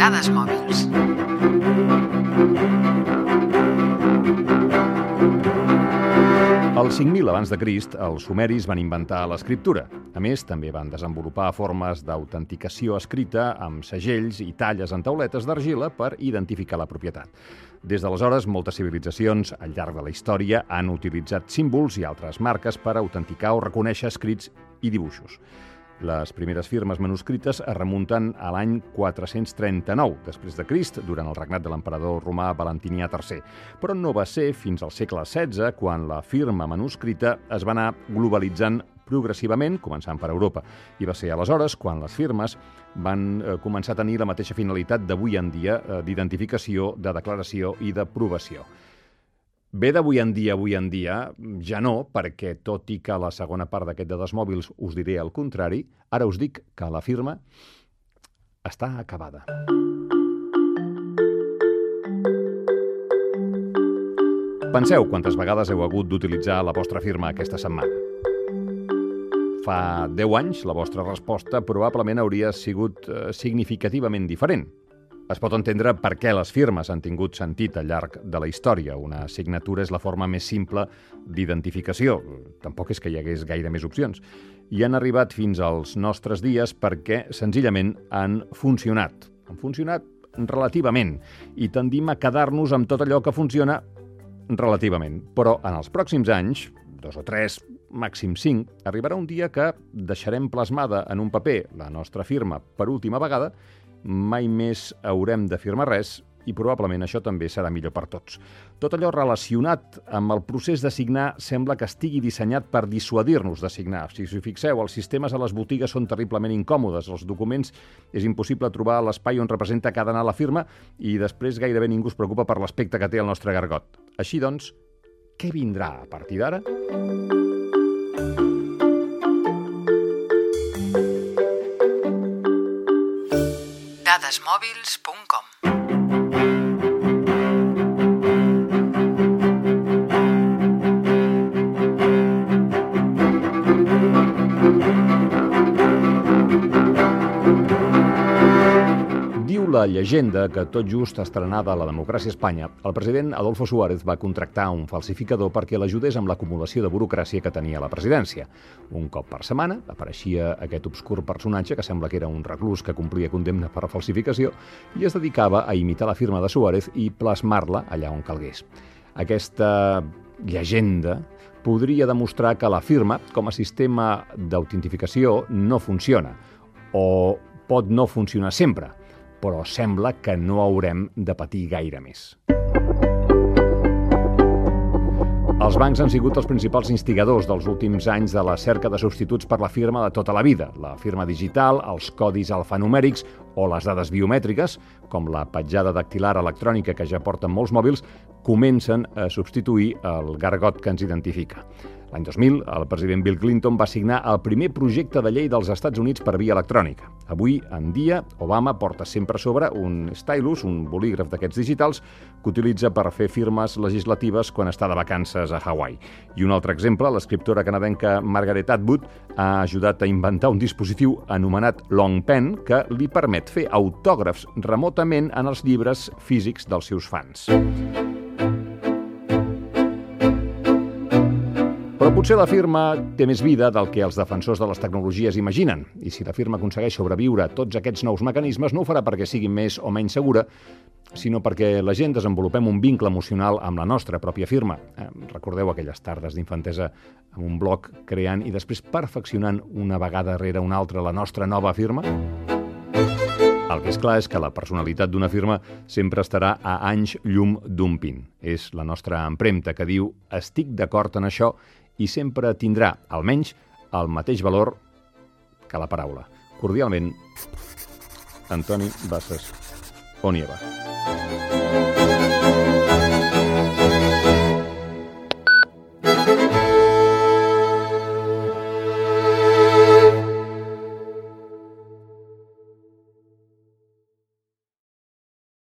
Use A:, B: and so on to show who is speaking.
A: Dades mòbils.
B: Al 5000 abans de Crist, els sumeris van inventar l'escriptura. A més, també van desenvolupar formes d'autenticació escrita amb segells i talles en tauletes d'argila per identificar la propietat. Des d'aleshores, moltes civilitzacions al llarg de la història han utilitzat símbols i altres marques per autenticar o reconèixer escrits i dibuixos. Les primeres firmes manuscrites es remunten a l'any 439 després de Crist, durant el regnat de l'emperador romà Valentinià III. Però no va ser fins al segle XVI quan la firma manuscrita es va anar globalitzant progressivament, començant per Europa. I va ser aleshores quan les firmes van eh, començar a tenir la mateixa finalitat d'avui en dia eh, d'identificació, de declaració i d'aprovació. Bé d'avui en dia, avui en dia, ja no, perquè tot i que la segona part d'aquest de dos mòbils us diré el contrari, ara us dic que la firma està acabada. Penseu quantes vegades heu hagut d'utilitzar la vostra firma aquesta setmana. Fa 10 anys, la vostra resposta probablement hauria sigut eh, significativament diferent. Es pot entendre per què les firmes han tingut sentit al llarg de la història. Una signatura és la forma més simple d'identificació. Tampoc és que hi hagués gaire més opcions. I han arribat fins als nostres dies perquè senzillament han funcionat. Han funcionat relativament i tendim a quedar-nos amb tot allò que funciona relativament. Però en els pròxims anys, dos o tres, màxim cinc, arribarà un dia que deixarem plasmada en un paper la nostra firma per última vegada mai més haurem de firmar res i probablement això també serà millor per tots. Tot allò relacionat amb el procés de signar sembla que estigui dissenyat per dissuadir-nos de signar. Si us fixeu, els sistemes a les botigues són terriblement incòmodes. Els documents és impossible trobar l'espai on representa cada anar la firma i després gairebé ningú es preocupa per l'aspecte que té el nostre gargot. Així doncs, què vindrà a partir d'ara?
A: dades
B: mòbils la llegenda que tot just estrenada la democràcia a Espanya, el president Adolfo Suárez va contractar un falsificador perquè l'ajudés amb l'acumulació de burocràcia que tenia la presidència. Un cop per setmana apareixia aquest obscur personatge que sembla que era un reclús que complia condemna per falsificació i es dedicava a imitar la firma de Suárez i plasmar-la allà on calgués. Aquesta llegenda podria demostrar que la firma, com a sistema d'autentificació, no funciona o pot no funcionar sempre, però sembla que no haurem de patir gaire més. Els bancs han sigut els principals instigadors dels últims anys de la cerca de substituts per la firma de tota la vida. La firma digital, els codis alfanumèrics o les dades biomètriques, com la petjada dactilar electrònica que ja porten molts mòbils, comencen a substituir el gargot que ens identifica. L'any 2000, el president Bill Clinton va signar el primer projecte de llei dels Estats Units per via electrònica. Avui en dia, Obama porta sempre a sobre un stylus, un bolígraf d'aquests digitals, que utilitza per fer firmes legislatives quan està de vacances a Hawaii. I un altre exemple, l'escriptora canadenca Margaret Atwood ha ajudat a inventar un dispositiu anomenat Long Pen que li permet fer autògrafs remotament en els llibres físics dels seus fans. Però potser la firma té més vida del que els defensors de les tecnologies imaginen. I si la firma aconsegueix sobreviure a tots aquests nous mecanismes, no ho farà perquè sigui més o menys segura, sinó perquè la gent desenvolupem un vincle emocional amb la nostra pròpia firma. Eh, recordeu aquelles tardes d'infantesa amb un bloc creant i després perfeccionant una vegada rere una altra la nostra nova firma? El que és clar és que la personalitat d'una firma sempre estarà a anys llum d'un pin. És la nostra empremta que diu estic d'acord en això i sempre tindrà, almenys, el mateix valor que la paraula. Cordialment, Antoni Bassas Onieva.